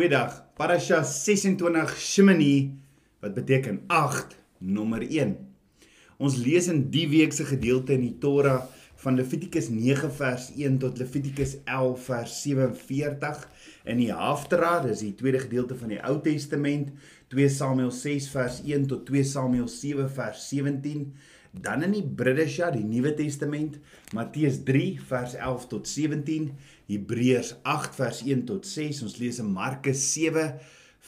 Goeiedag. Parasha 26 Shemini wat beteken 8 nommer 1. Ons lees in die week se gedeelte in die Torah van Levitikus 9 vers 1 tot Levitikus 11 vers 47 in die Haftarah, dis die tweede gedeelte van die Ou Testament, 2 Samuel 6 vers 1 tot 2 Samuel 7 vers 17 Dan in die Bridesha, die Nuwe Testament, Matteus 3 vers 11 tot 17, Hebreërs 8 vers 1 tot 6, ons lees in Markus 7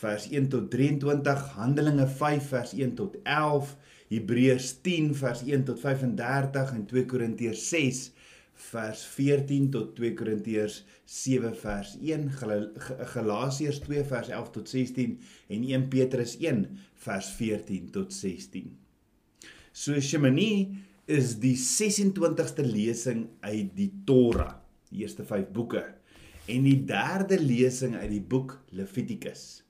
vers 1 tot 23, Handelinge 5 vers 1 tot 11, Hebreërs 10 vers 1 tot 35 en 2 Korintiërs 6 vers 14 tot 2 Korintiërs 7 vers 1, Galasiërs 2 vers 11 tot 16 en 1 Petrus 1 vers 14 tot 16. So Shemini is die 26ste lesing uit die Torah, die eerste 5 boeke, en die derde lesing uit die boek Levitikus.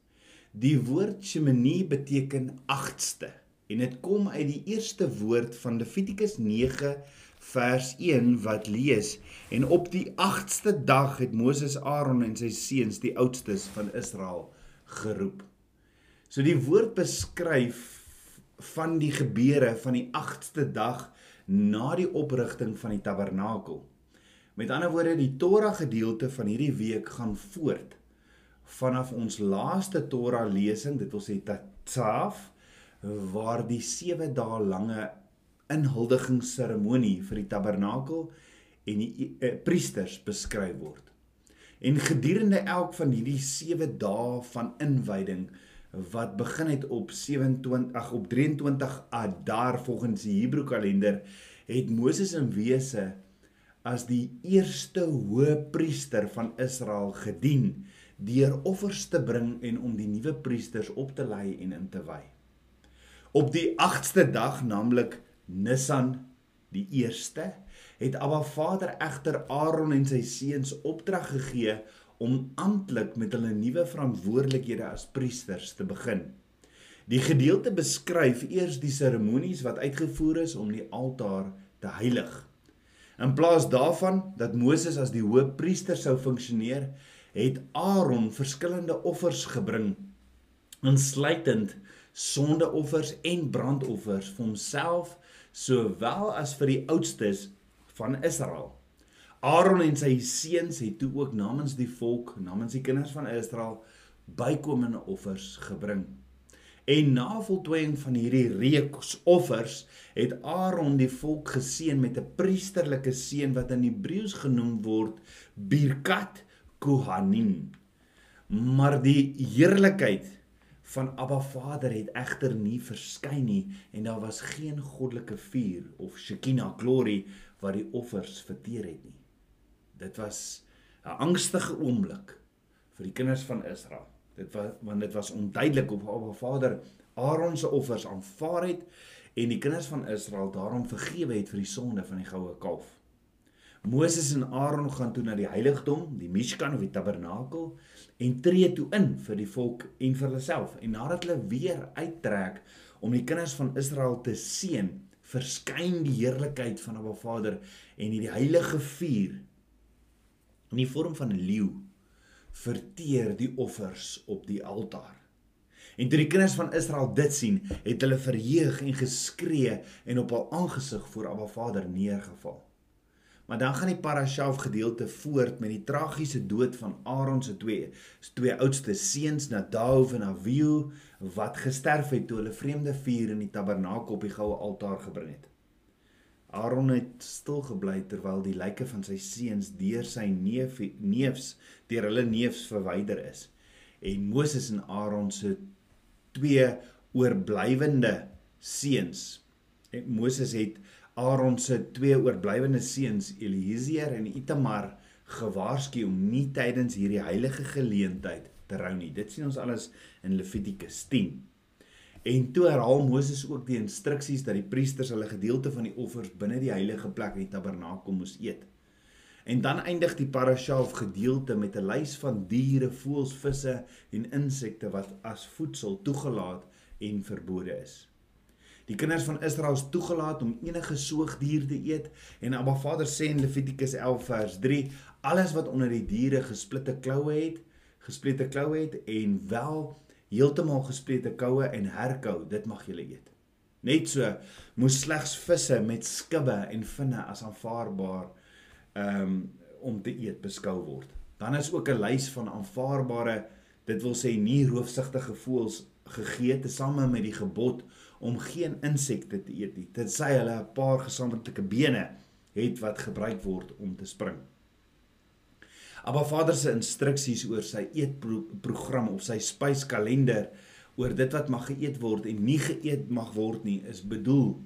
Die woord Shemini beteken 8ste en dit kom uit die eerste woord van Levitikus 9 vers 1 wat lees en op die 8ste dag het Moses Aaron en sy seuns die oudstes van Israel geroep. So die woord beskryf van die gebeure van die 8ste dag na die oprigting van die tabernakel. Met ander woorde, die Torah gedeelte van hierdie week gaan voort vanaf ons laaste Torah lesing, dit wil sê Tatsaf, waar die 7 dae lange inhuldigingsseremonie vir die tabernakel en die eh, priesters beskryf word. En gedurende elk van hierdie 7 dae van inwyding wat begin het op 27 ag op 23 Adar volgens die Hebreë kalender het Moses in wese as die eerste hoëpriester van Israel gedien deur offers te bring en om die nuwe priesters op te lei en in te wy. Op die 8ste dag, naamlik Nisan die 1ste, het Abba Vader egter Aaron en sy seuns opdrag gegee om amptelik met hulle nuwe verantwoordelikhede as priesters te begin. Die gedeelte beskryf eers die seremonies wat uitgevoer is om die altaar te heilig. In plaas daarvan dat Moses as die hoëpriester sou funksioneer, het Aaron verskillende offers gebring, insluitend sondeoffers en brandoffers vir homself sowel as vir die oudstes van Israel. Aaron en sy seuns het toe ook namens die volk, namens die kinders van Israel bykomende offers gebring. En na voltooiing van hierdie reeks offers het Aaron die volk geseën met 'n priesterlike seën wat in Hebreëus genoem word Birkat Kohanim. Maar die heerlikheid van Abba Vader het egter nie verskyn nie en daar was geen goddelike vuur of Shekinah glory wat die offers verteer het nie. Dit was 'n angstige oomblik vir die kinders van Israel. Dit was want dit was onduidelik of Abba Vader Aaron se offers aanvaar het en die kinders van Israel daarom vergewe het vir die sonde van die goue kalf. Moses en Aaron gaan toe na die heiligdom, die Mishkan of die tabernakel en tree toe in vir die volk en vir hulself. En nadat hulle weer uittrek om die kinders van Israel te seën, verskyn die heerlikheid van Abba Vader en hierdie heilige vuur in die vorm van 'n leeu verteer die offers op die altaar. En toe die kinders van Israel dit sien, het hulle verheug en geskree en op hul aangesig voor Abba Vader neergeval. Maar dan gaan die parashaaf gedeelte voort met die tragiese dood van Aaron se twee twee oudste seuns Nadav en Abihu wat gesterf het toe hulle vreemde vuur in die tabernakel op die goue altaar gebring het. Aaron het stil gebly terwyl die lyke van sy seuns deur sy neef neefs deur hulle neefs verwyder is. En Moses en Aaron se twee oorblywende seuns. En Moses het Aaron se twee oorblywende seuns Eliezer en Itamar gewaarsku om nie tydens hierdie heilige geleentheid te rou nie. Dit sien ons alles in Levitikus 10. En toe herhaal Moses ook die instruksies dat die priesters hulle gedeelte van die offers binne die heilige plek in die tabernakel moes eet. En dan eindig die parashaaf gedeelte met 'n lys van diere, voëls, visse en insekte wat as voedsel toegelaat en verbode is. Die kinders van Israel is toegelaat om enige soogdier te eet en Abba Vader sê in Levitikus 11 vers 3: Alles wat onder die diere gesplitte kloue het, gesplete kloue het en wel heeltemal gesplete koue en herkou, dit mag julle eet. Net so moes slegs visse met skubbe en vinne as aanvaarbaar um om te eet beskou word. Dan is ook 'n lys van aanvaarbare, dit wil sê nie roofsigtige voëls gegee te same met die gebod om geen insekte te eet nie. Dit sê hulle 'n paar gesamentlike bene het wat gebruik word om te spring. Maar Vader se instruksies oor sy eetprogram of sy spyskalender oor dit wat mag geëet word en nie geëet mag word nie is bedoel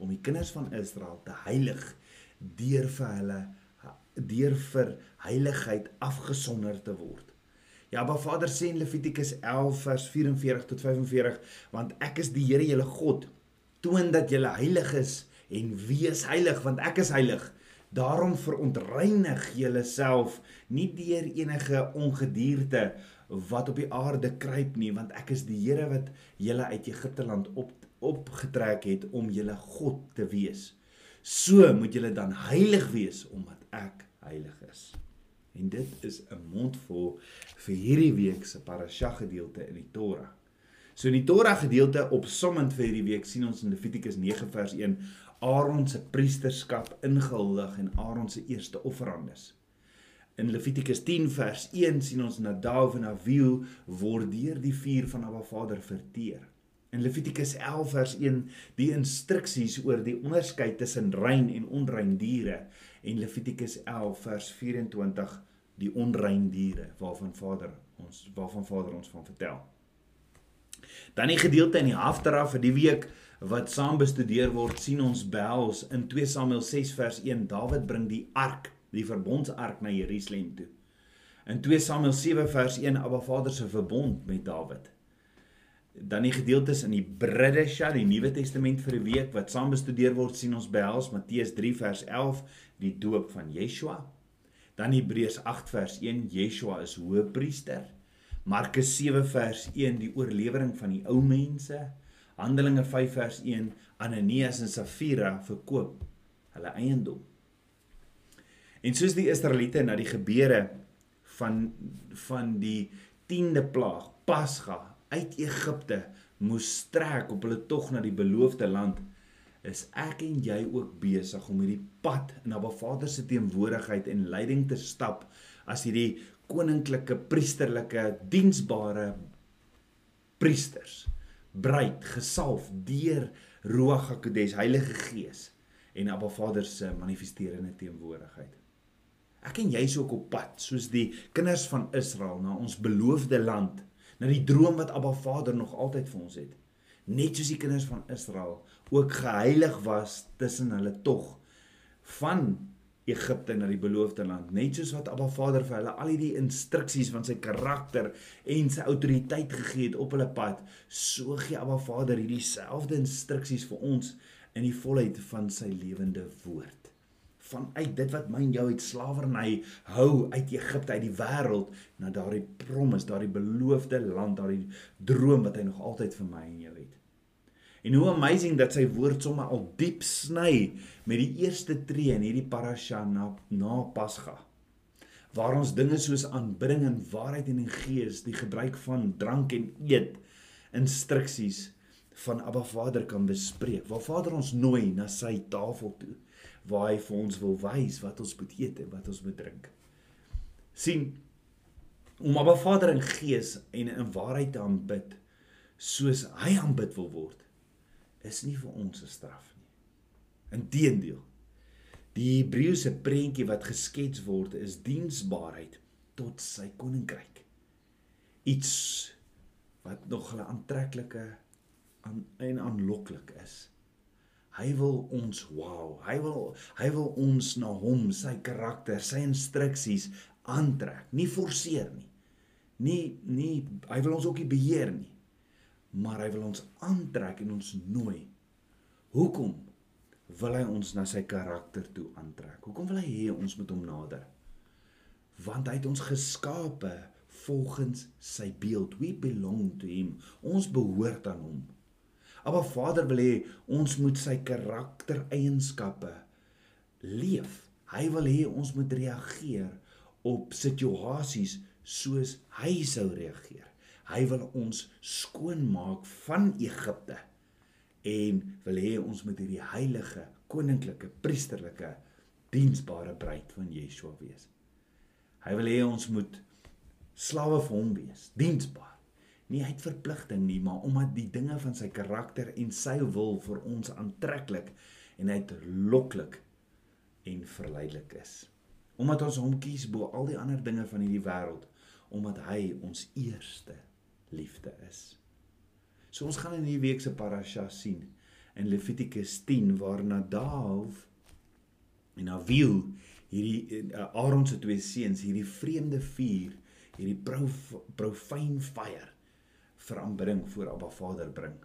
om die kinders van Israel te heilig deur vir hulle deur vir heiligheid afgesonder te word. Ja, maar Vader sê in Levitikus 11 vers 44 tot 45, want ek is die Here julle God, toon dat julle heilig is en wees heilig want ek is heilig. Daarom verontreinig julleself nie deur enige ongedierte wat op die aarde kruip nie, want ek is die Here wat julle uit Egipte land op opgetrek het om julle God te wees. So moet julle dan heilig wees omdat ek heilig is. En dit is 'n mondvol vir hierdie week se parasha gedeelte in die Torah. So in die Torah gedeelte opsommend vir hierdie week sien ons in Levitikus 9 vers 1 Aaron se priesterskap ingehuldig en Aaron se eerste offerandes. In Levitikus 10 vers 1 sien ons Nadav en Abihu word deur die vuur van Abba Vader verteer. In Levitikus 11 vers 1 die instruksies oor die onderskeid tussen rein en onrein diere en Levitikus 11 vers 24 die onrein diere waarvan Vader ons waarvan Vader ons van vertel. Dan die gedeelte in die Haftara vir die week wat saam bestudeer word, sien ons behels in 2 Samuel 6 vers 1 Dawid bring die ark, die verbondsark na Jerusalem toe. In 2 Samuel 7 vers 1 Abba Vader se verbond met Dawid. Dan die gedeeltes in die Bridesha, die Nuwe Testament vir die week wat saam bestudeer word, sien ons behels Matteus 3 vers 11 die doop van Yeshua. Dan Hebreërs 8 vers 1 Yeshua is hoëpriester. Markus 7 vers 1 die oorlewering van die ou mense. Handelinge 5 vers 1 Ananias en Safira verkoop hulle eiendom. En soos die Israeliete na die gebeure van van die 10de plaag Pasga uit Egipte moes trek op hulle tog na die beloofde land is ek en jy ook besig om hierdie pad in Abba Vader se teenwoordigheid en leiding te stap as hierdie koninklike priesterlike diensbare priesters bruid gesalf deur Ruach HaKodes Heilige Gees en Abba Vader se manifesterende teenwoordigheid. Ek en jy is ook op pad soos die kinders van Israel na ons beloofde land, na die droom wat Abba Vader nog altyd vir ons het. Net soos die kinders van Israel ook geheilig was tussen hulle tog van Egipte na die beloofde land. Net soos wat Abba Vader vir hulle al hierdie instruksies van sy karakter en sy autoriteit gegee het op hulle pad, so gee Abba Vader hierdie selfde instruksies vir ons in die volheid van sy lewende woord. Vanuit dit wat my en jou uit slawerny hou uit Egipte uit die wêreld na daardie promise, daardie beloofde land, daardie droom wat hy nog altyd vir my en jou het. En hoe amazing dat sy woord sommer al diep sny met die eerste tree in hierdie parasha na na Pasga. Waar ons dinge soos aanbidding en waarheid en die gees, die gebruik van drank en eet instruksies van Abba Vader kan bespreek. Waar Vader ons nooi na sy tafel toe waar hy vir ons wil wys wat ons moet eet en wat ons moet drink. sien om Abba Vader in gees en in waarheid te aanbid soos hy aanbid wil word is nie vir ons 'n straf nie. Inteendeel. Die Hebreëse prentjie wat geskets word is diensbaarheid tot sy koninkryk. Iets wat nog 'n aantreklike aan en aanloklik is. Hy wil ons wow, hy wil hy wil ons na hom, sy karakter, sy instruksies aantrek, nie forceer nie. Nie nie hy wil ons ook nie beheer nie maar hy wil ons aantrek en ons nooi. Hoekom wil hy ons na sy karakter toe aantrek? Hoekom wil hy hê ons moet hom nader? Want hy het ons geskape volgens sy beeld. We belong to him. Ons behoort aan hom. Maar Vader wil hê ons moet sy karaktereienskappe leef. Hy wil hê ons moet reageer op situasies soos hy sou reageer. Hy wil ons skoonmaak van Egipte en wil hê ons moet hierdie heilige, koninklike, priesterlike, diensbare bruid van Yeshua wees. Hy wil hê ons moet slawe vir hom wees, diensbaar. Nie uit verpligting nie, maar omdat die dinge van sy karakter en sy wil vir ons aantreklik en uitloklik en verleidelik is. Omdat ons hom kies bo al die ander dinge van hierdie wêreld, omdat hy ons eerste liefde is. So ons gaan in hierdie week se parasha sien in Levitikus 10 waar Nadav en Avihu hierdie uh, Aaron se twee seuns hierdie vreemde vuur, hierdie prof, profane fire vir aanbidding voor Abba Vader bring.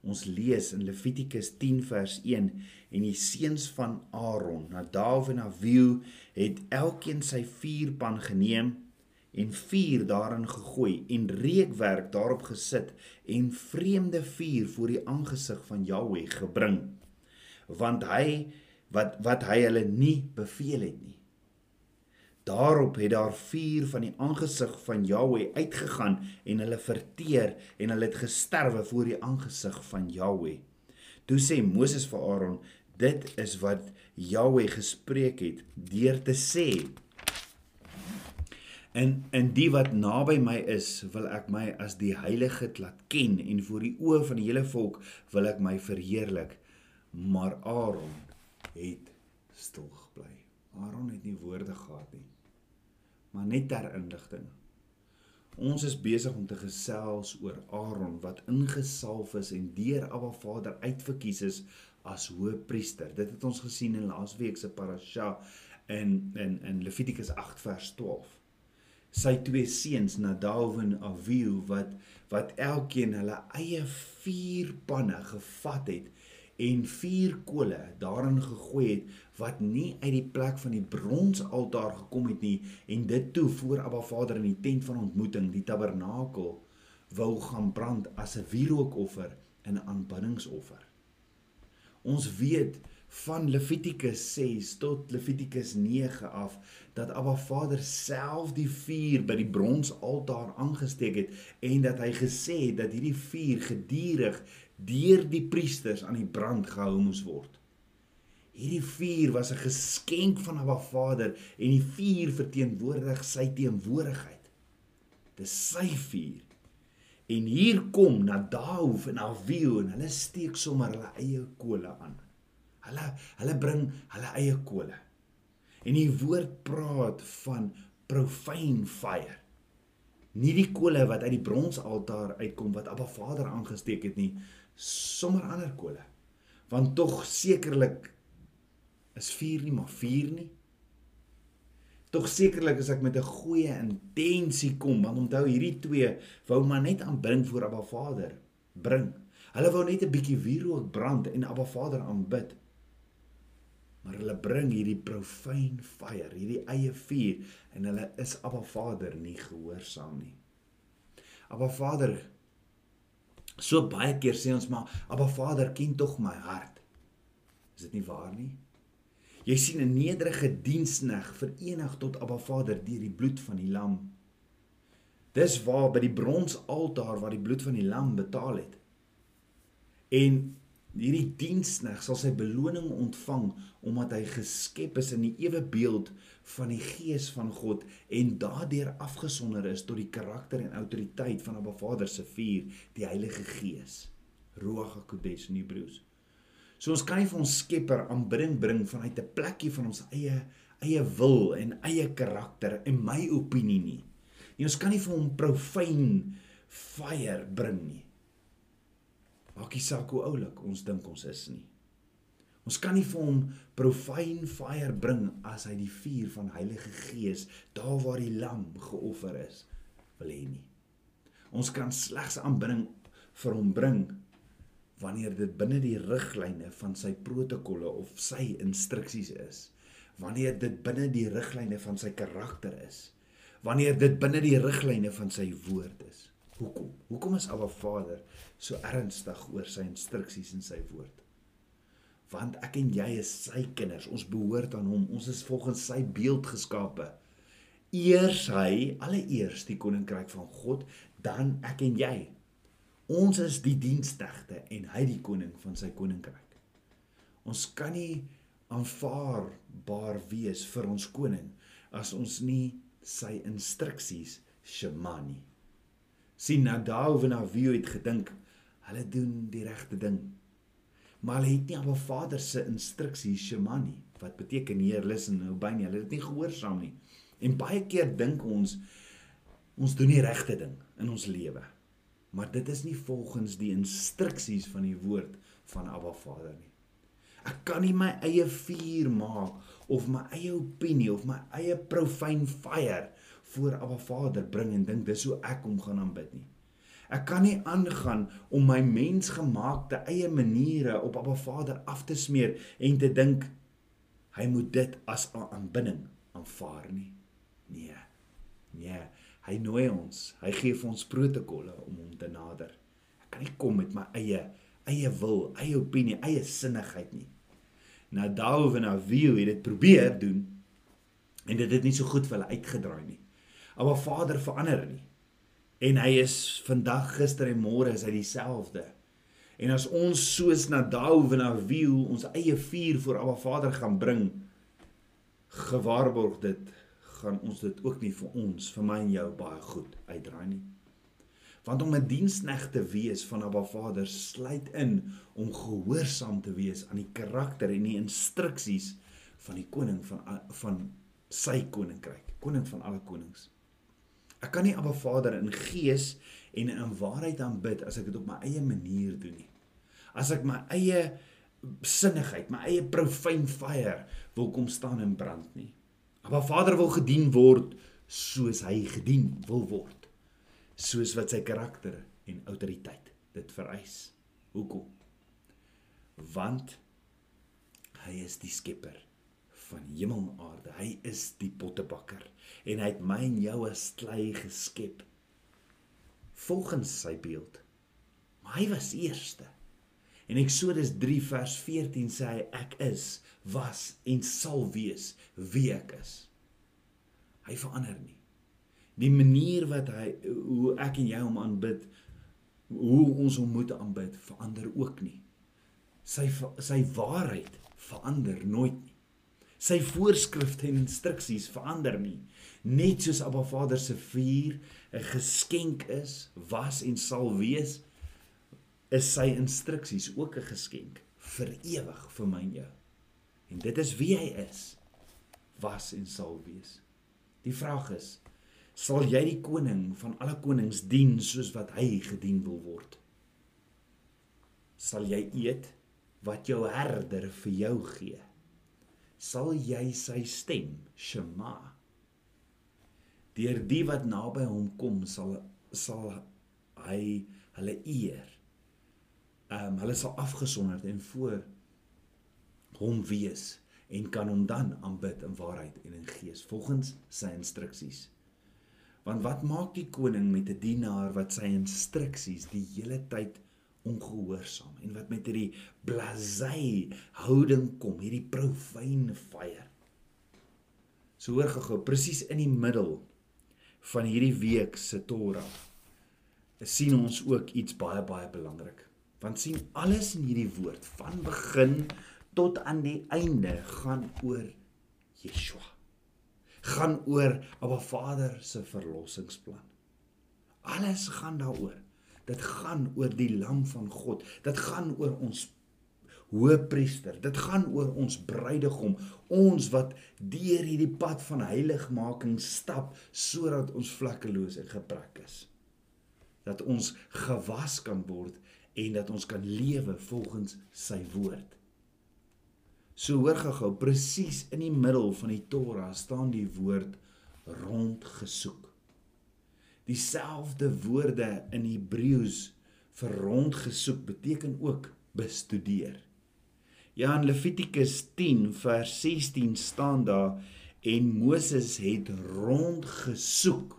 Ons lees in Levitikus 10 vers 1 en die seuns van Aaron, Nadav en Abihu, het elkeen sy vuurpan geneem en vuur daarin gegooi en reukwerk daarop gesit en vreemde vuur voor die aangesig van Jahweh gebring. Want hy wat wat hy hulle nie beveel het nie. Daarop het daar vuur van die aangesig van Jahweh uitgegaan en hulle verteer en hulle het gesterwe voor die aangesig van Jahweh. Toe sê Moses vir Aaron: "Dit is wat Jahweh gespreek het deur te sê: En in die wat naby my is, wil ek my as die heilige laat ken en voor die oë van die hele volk wil ek my verheerlik." Maar Aaron het stil gebly. Aaron het nie woorde gehad nie maar net ter inligting. Ons is besig om te gesels oor Aaron wat ingesalf is en deur Abba Vader uitverkies is as hoëpriester. Dit het ons gesien in laasweek se parasha in in in Levitikus 8 vers 12. Sy twee seuns Nadav en Avihu wat wat elkeen hulle eie vuur panne gevat het en vier kole daarin gegooi het wat nie uit die plek van die bronsaltaar gekom het nie en dit toe voor Abba Vader in die tent van ontmoeting die tabernakel wou gaan brand as 'n wierookoffer en 'n aanbiddingsoffer. Ons weet van Levitikus 6 tot Levitikus 9 af dat Abba Vader self die vuur by die bronsaltaar aangesteek het en dat hy gesê het dat hierdie vuur gedurig deur die priesters aan die brand gehou moes word. Hierdie vuur was 'n geskenk van Abba Vader en die vuur verteenwoordig sy teenwoordigheid. Dis sy vuur. En hier kom Nadav en Avihu en hulle steek sommer hulle eie kole aan. Hulle hulle bring hulle eie kole. En die woord praat van profane fire. Nie die kole wat uit die bronsaltaar uitkom wat Abba Vader aangesteek het nie, sommer ander kole. Want tog sekerlik is vuur nie maar vuur nie. Tog sekerlik as ek met 'n goeie intensie kom, want onthou hierdie twee wou maar net aanbring voor Abba Vader bring. Hulle wou net 'n bietjie wierook brand en Abba Vader aanbid maar hulle bring hierdie profane fire, hierdie eie vuur en hulle is Abba Vader nie gehoorsaam nie. Abba Vader so baie keer sê ons maar Abba Vader ken tog my hart. Is dit nie waar nie? Jy sien 'n nederige diensneg verenig tot Abba Vader deur die bloed van die lam. Dis waar by die bronsaltaar waar die bloed van die lam betaal het. En hierdie diensneg sal sy beloning ontvang omdat hy geskep is in die ewe beeld van die gees van God en daardeur afgesonder is tot die karakter en autoriteit van 'n Vader se vuur, die Heilige Gees. Ruach HaKodesh in Hebreëus. So ons kan nie vir ons Skepper aanbidding bring vanuit 'n plekkie van ons eie eie wil en eie karakter en my opinie nie. En ons kan nie vir hom profane fire bring nie. Maak nie saak hoe oulik ons dink ons is nie. Ons kan nie vir hom profane fire bring as hy die vuur van Heilige Gees daar waar die lam geoffer is wil hê nie. Ons kan slegs aanbidding vir hom bring wanneer dit binne die riglyne van sy protokolle of sy instruksies is. Wanneer dit binne die riglyne van sy karakter is. Wanneer dit binne die riglyne van sy woord is. Hoekom? Hoekom is Abba Vader so ernstig oor sy instruksies en sy woord? Want ek en jy is sy kinders. Ons behoort aan hom. Ons is volgens sy beeld geskape. Eers hy alleeers die koninkryk van God, dan ek en jy. Ons is die diensknegte en hy die koning van sy koninkryk. Ons kan nie aanvaarbaar wees vir ons koning as ons nie sy instruksies shema nie. Sien Nadav en Avihu het gedink hulle doen die regte ding. Maar hulle het nie 'n Vader se instruksies shema nie. Wat beteken Heer listen obey nie. Hulle het dit nie gehoorsaam nie. En baie keer dink ons ons doen die regte ding in ons lewe. Maar dit is nie volgens die instruksies van die woord van Abba Vader nie. Ek kan nie my eie vuur maak of my eie opinie of my eie profane fire voor Abba Vader bring en dink dis hoe ek hom gaan aanbid nie. Ek kan nie aangaan om my mensgemaakte eie maniere op Abba Vader af te smeer en te dink hy moet dit as 'n aanbidding aanvaar nie. Nee. Nee, hy nooi ons. Hy gee vir ons protokolle om hom te nader. Ek kan nie kom met my eie eie wil, eie opinie, eie sinnigheid nie. Nadav en Avihu het dit probeer doen en dit het nie so goed vir hulle uitgedraai nie. Maar Vader verander nie. En hy is vandag, gister en môre is hy dieselfde. En as ons soos Nadav en Avihu ons eie vuur voor Abba Vader gaan bring, gewaarborg dit gaan ons dit ook nie vir ons, vir my en jou baie goed uitdraai nie. Want om 'n diensknegt te wees van Abba Vader sluit in om gehoorsaam te wees aan die karakter en die instruksies van die koning van van sy koninkryk, koning van alle konings. Ek kan nie Abba Vader in gees en in waarheid aanbid as ek dit op my eie manier doen nie. As ek my eie sinnigheid, my eie profane fire wil kom staan en brand nie. Maar Vader wil gedien word soos hy gedien wil word. Soos wat sy karakter en autoriteit dit vereis. Hoekom? Want hy is die skepper van hemel en aarde. Hy is die pottebakker en hy het my en jou as klei geskep volgens sy beeld. Maar hy was eerste. In Eksodus 3 vers 14 sê hy ek is, was en sal wees wie ek is. Hy verander nie. Die manier wat hy hoe ek en jy hom aanbid, hoe ons hom moet aanbid, verander ook nie. Sy sy waarheid verander nooit nie. Sy voorskrifte en instruksies verander nie. Net soos Abba Vader se vuur 'n geskenk is, was en sal wees, is sy instruksies ook 'n geskenk vir ewig vir my en jou. En dit is wie hy is, was en sal wees. Die vraag is, sal jy die koning van alle konings dien soos wat hy gedien wil word? Sal jy eet wat jou herder vir jou gee? Sal jy sy stem shema? Deur die wat naby hom kom sal sal hy hulle eer ehm um, hulle sal afgesonderd en voor hom wees en kan hom dan aanbid in waarheid en in gees volgens sy instruksies. Want wat maak die koning met 'n dienaar wat sy instruksies die hele tyd ongehoorsaam en wat met hierdie blasey houding kom, hierdie profane fire. So hoor gou presies in die middel van hierdie week se Torah sien ons ook iets baie baie belangrik. Want sien alles in hierdie woord van begin tot aan die einde gaan oor Yeshua. Gaan oor Abba Vader se verlossingsplan. Alles gaan daaroor. Dit gaan oor die lam van God. Dit gaan oor ons hoëpriester. Dit gaan oor ons bruidegom, ons wat deur hierdie pad van heiligmaking stap sodat ons vlekkeloos en gebrek is. Dat ons gewas kan word en dat ons kan lewe volgens sy woord. So hoor gehou presies in die middel van die Torah staan die woord rondgesoek. Dieselfde woorde in Hebreëus vir rondgesoek beteken ook bestudeer. Ja in Levitikus 10 vers 16 staan daar en Moses het rondgesoek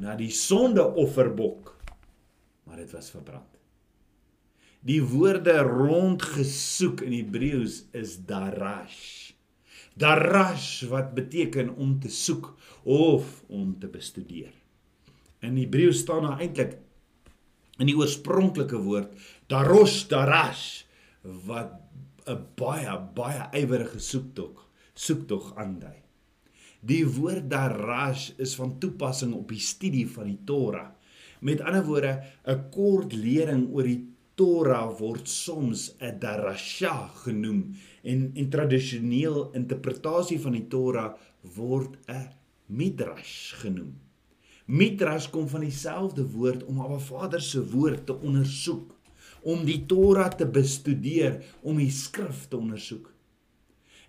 na die sondeofferbok maar dit was verbrand. Die woorde rondgesoek in Hebreëus is darash Darash wat beteken om te soek of om te bestudeer. In Hebreëus staan daar eintlik in die oorspronklike woord darosh darash wat 'n baie baie ywerige soektog soektog aandui. Die woord darash is van toepassing op die studie van die Torah. Met ander woorde, 'n kort lering oor die Torah word soms 'n darasha genoem en in tradisioneel interpretasie van die Torah word 'n midrash genoem. Midrash kom van dieselfde woord om Abba Vader se woord te ondersoek, om die Torah te bestudeer, om die skrif te ondersoek.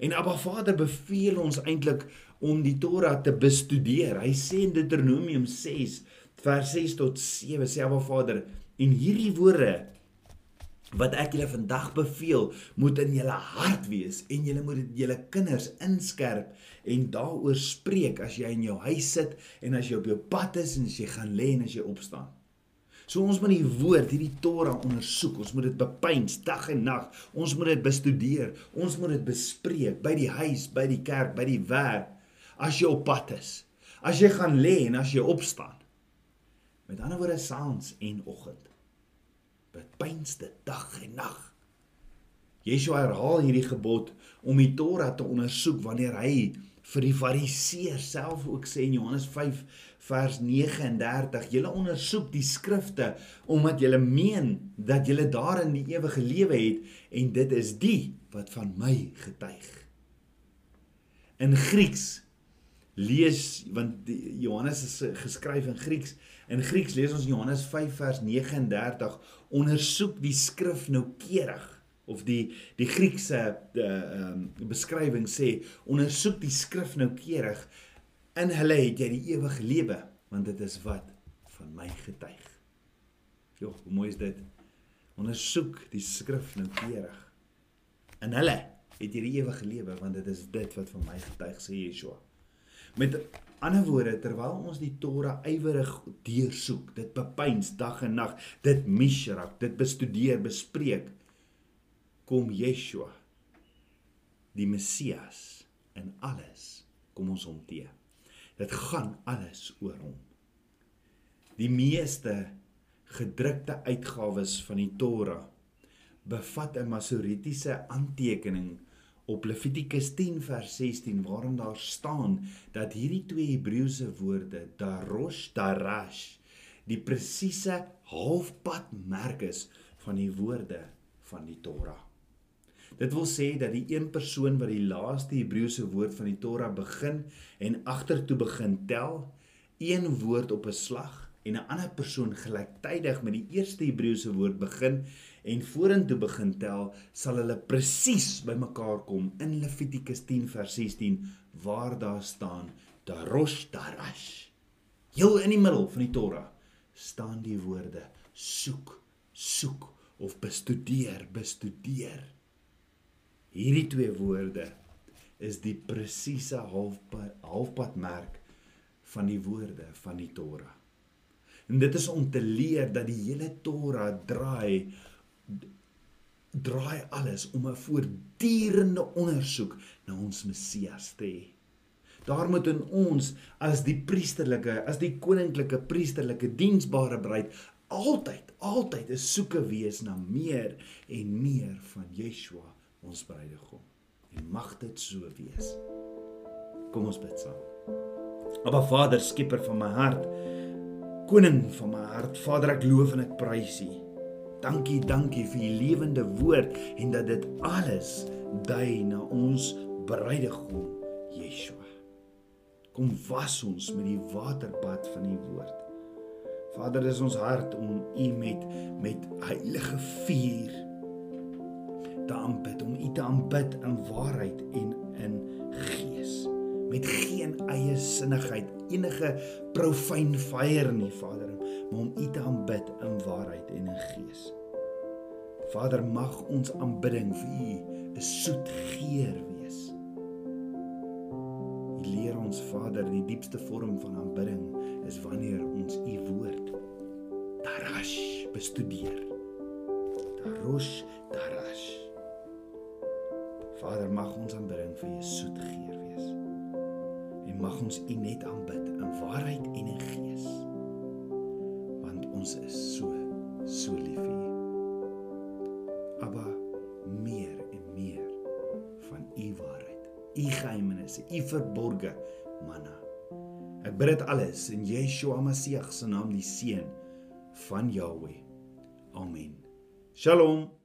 En Abba Vader beveel ons eintlik om die Torah te bestudeer. Hy sê in Deuteronomium 6 vers 6 tot 7 sê Abba Vader en hierdie woorde wat ek julle vandag beveel, moet in julle hart wees en julle moet dit julle kinders inskerp en daaroor spreek as jy in jou huis sit en as jy op jou pad is en as jy gaan lê en as jy opstaan. So ons moet die woord, hierdie Torah ondersoek. Ons moet dit bepeins dag en nag. Ons moet dit bestudeer. Ons moet dit bespreek by die huis, by die kerk, by die werk, as jy op pad is. As jy gaan lê en as jy opstaan. Met ander woorde, saans en oggend bepeins dit dag en nag. Yeshua herhaal hierdie gebod om die Torah te ondersoek wanneer hy vir die fariseërs self ook sê in Johannes 5 vers 39 julle ondersoek die skrifte omdat julle meen dat julle daarin die ewige lewe het en dit is die wat van my getuig. In Grieks lees want Johannes is geskryf in Grieks In Grieks lees ons Johannes 5 vers 39 ondersoek die skrif noukeurig of die die Griekse ehm um, beskrywing sê ondersoek die skrif noukeurig in hulle het jy die ewige lewe want dit is wat van my getuig. Jo, hoe mooi is dit? Ondersoek die skrif noukeurig. In hulle het jy die ewige lewe want dit is dit wat van my getuig sê Yeshua. Met ander woorde terwyl ons die Torah ywerig deursoek, dit bepeins dag en nag, dit mishrak, dit bestudeer, bespreek, kom Yeshua, die Messias in alles kom ons hom te. Dit gaan alles oor hom. Die meeste gedrukte uitgawes van die Torah bevat 'n masoretiese aantekening op Levitikus 10 vers 16 waarin daar staan dat hierdie twee Hebreëse woorde darosh darash die presiese halfpad merk is van die woorde van die Torah. Dit wil sê dat die een persoon wat die laaste Hebreëse woord van die Torah begin en agtertoe begin tel, een woord op 'n slag en 'n ander persoon gelyktydig met die eerste Hebreëse woord begin en vorentoe begin tel, sal hulle presies bymekaar kom in Levitikus 10 vers 16 waar daar staan Darosh Darash. Heel in die middel van die Torah staan die woorde soek, soek of bestudeer, bestudeer. Hierdie twee woorde is die presiese halfpad halfpadmerk van die woorde van die Torah. En dit is om te leer dat die hele Torah draai draai alles om 'n voortdurende ondersoek na ons Messias te hê. Daar moet in ons as die priesterlike, as die koninklike priesterlike diensbare bruid altyd, altyd 'n soeke wees na meer en meer van Yeshua, ons bruidegom. En mag dit so wees. Kom ons bid saam. Aba Vader, skieper van my hart, koning van my hart, Vader, ek loof en ek prys U. Dankie, dankie vir U lewende woord en dat dit alles dui na ons bruidegom Yeshua. Kom was ons met die waterbad van U woord. Vader, dis ons hart om U met met heilige vuur te aanbid, om U te aanbid in waarheid en in gees met geen eie sinnigheid, enige profane fire nie, Vader, maar om U te aanbid in waarheid en in gees. Vader, mag ons aanbidding vir U 'n soet geur wees. U leer ons, Vader, die diepste vorm van aanbidding is wanneer ons U woord darash bestudeer. Darosh darash Vader, mag ons aanbidding vir U soet geur wees. En mag ons U net aanbid in waarheid en in gees. Want ons is so so lief vir U. Abba, meer en meer van U waarheid, U geheimenisse, U verborge manna. Ek bid dit alles in Yeshua Messie se naam, die seun van Jahweh. Amen. Shalom.